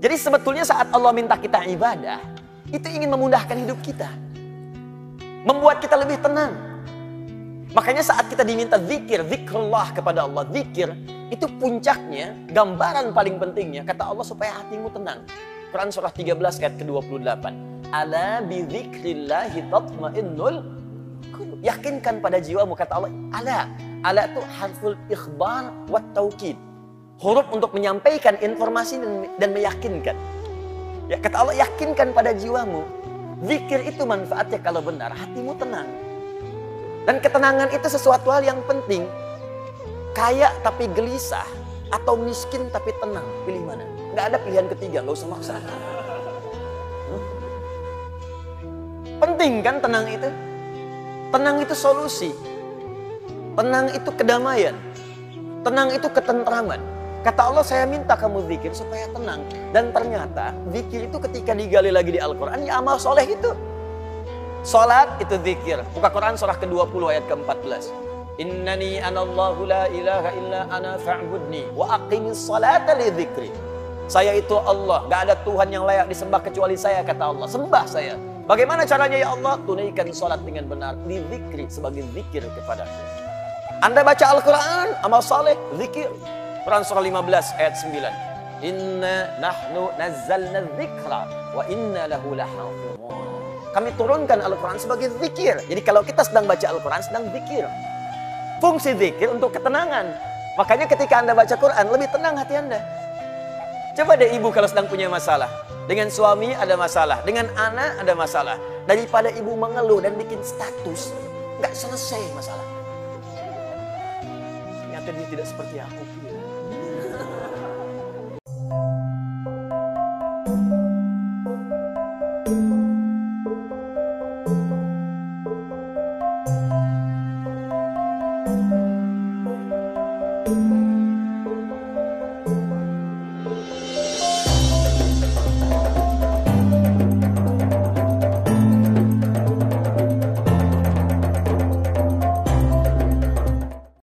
Jadi sebetulnya saat Allah minta kita ibadah, itu ingin memudahkan hidup kita. Membuat kita lebih tenang. Makanya saat kita diminta zikir, zikrullah kepada Allah, zikir, itu puncaknya, gambaran paling pentingnya, kata Allah supaya hatimu tenang. Quran surah 13 ayat ke-28. Ala bi zikrillahi tatmainnul Yakinkan pada jiwamu, kata Allah. Ala. Ala itu harful ikhbar wa taukid. Huruf untuk menyampaikan informasi dan, meyakinkan. Ya, kata Allah, yakinkan pada jiwamu. Zikir itu manfaatnya kalau benar, hatimu tenang. Dan ketenangan itu sesuatu hal yang penting. Kaya tapi gelisah atau miskin tapi tenang. Pilih mana? Nggak ada pilihan ketiga, nggak usah maksa. Hmm? Penting kan tenang itu? Tenang itu solusi. Tenang itu kedamaian. Tenang itu ketentraman. Kata Allah saya minta kamu zikir supaya tenang. Dan ternyata zikir itu ketika digali lagi di Al-Quran ya amal soleh itu. Salat itu zikir. Buka Quran surah ke-20 ayat ke-14. Innani anallahu la ilaha illa ana fa'budni wa aqimis salata li dzikri. Saya itu Allah, gak ada Tuhan yang layak disembah kecuali saya kata Allah. Sembah saya. Bagaimana caranya ya Allah? Tunaikan salat dengan benar di zikri sebagai zikir kepada. Anda baca Al-Quran, amal saleh, zikir. Quran surah 15 ayat 9. Inna nahnu nazzalna dzikra wa inna lahu lahafizun. Kami turunkan Al-Quran sebagai zikir. Jadi kalau kita sedang baca Al-Quran, sedang zikir. Fungsi zikir untuk ketenangan. Makanya ketika Anda baca Quran, lebih tenang hati Anda. Coba deh ibu kalau sedang punya masalah. Dengan suami ada masalah. Dengan anak ada masalah. Daripada ibu mengeluh dan bikin status. Nggak selesai masalah. Ternyata dia tidak seperti aku.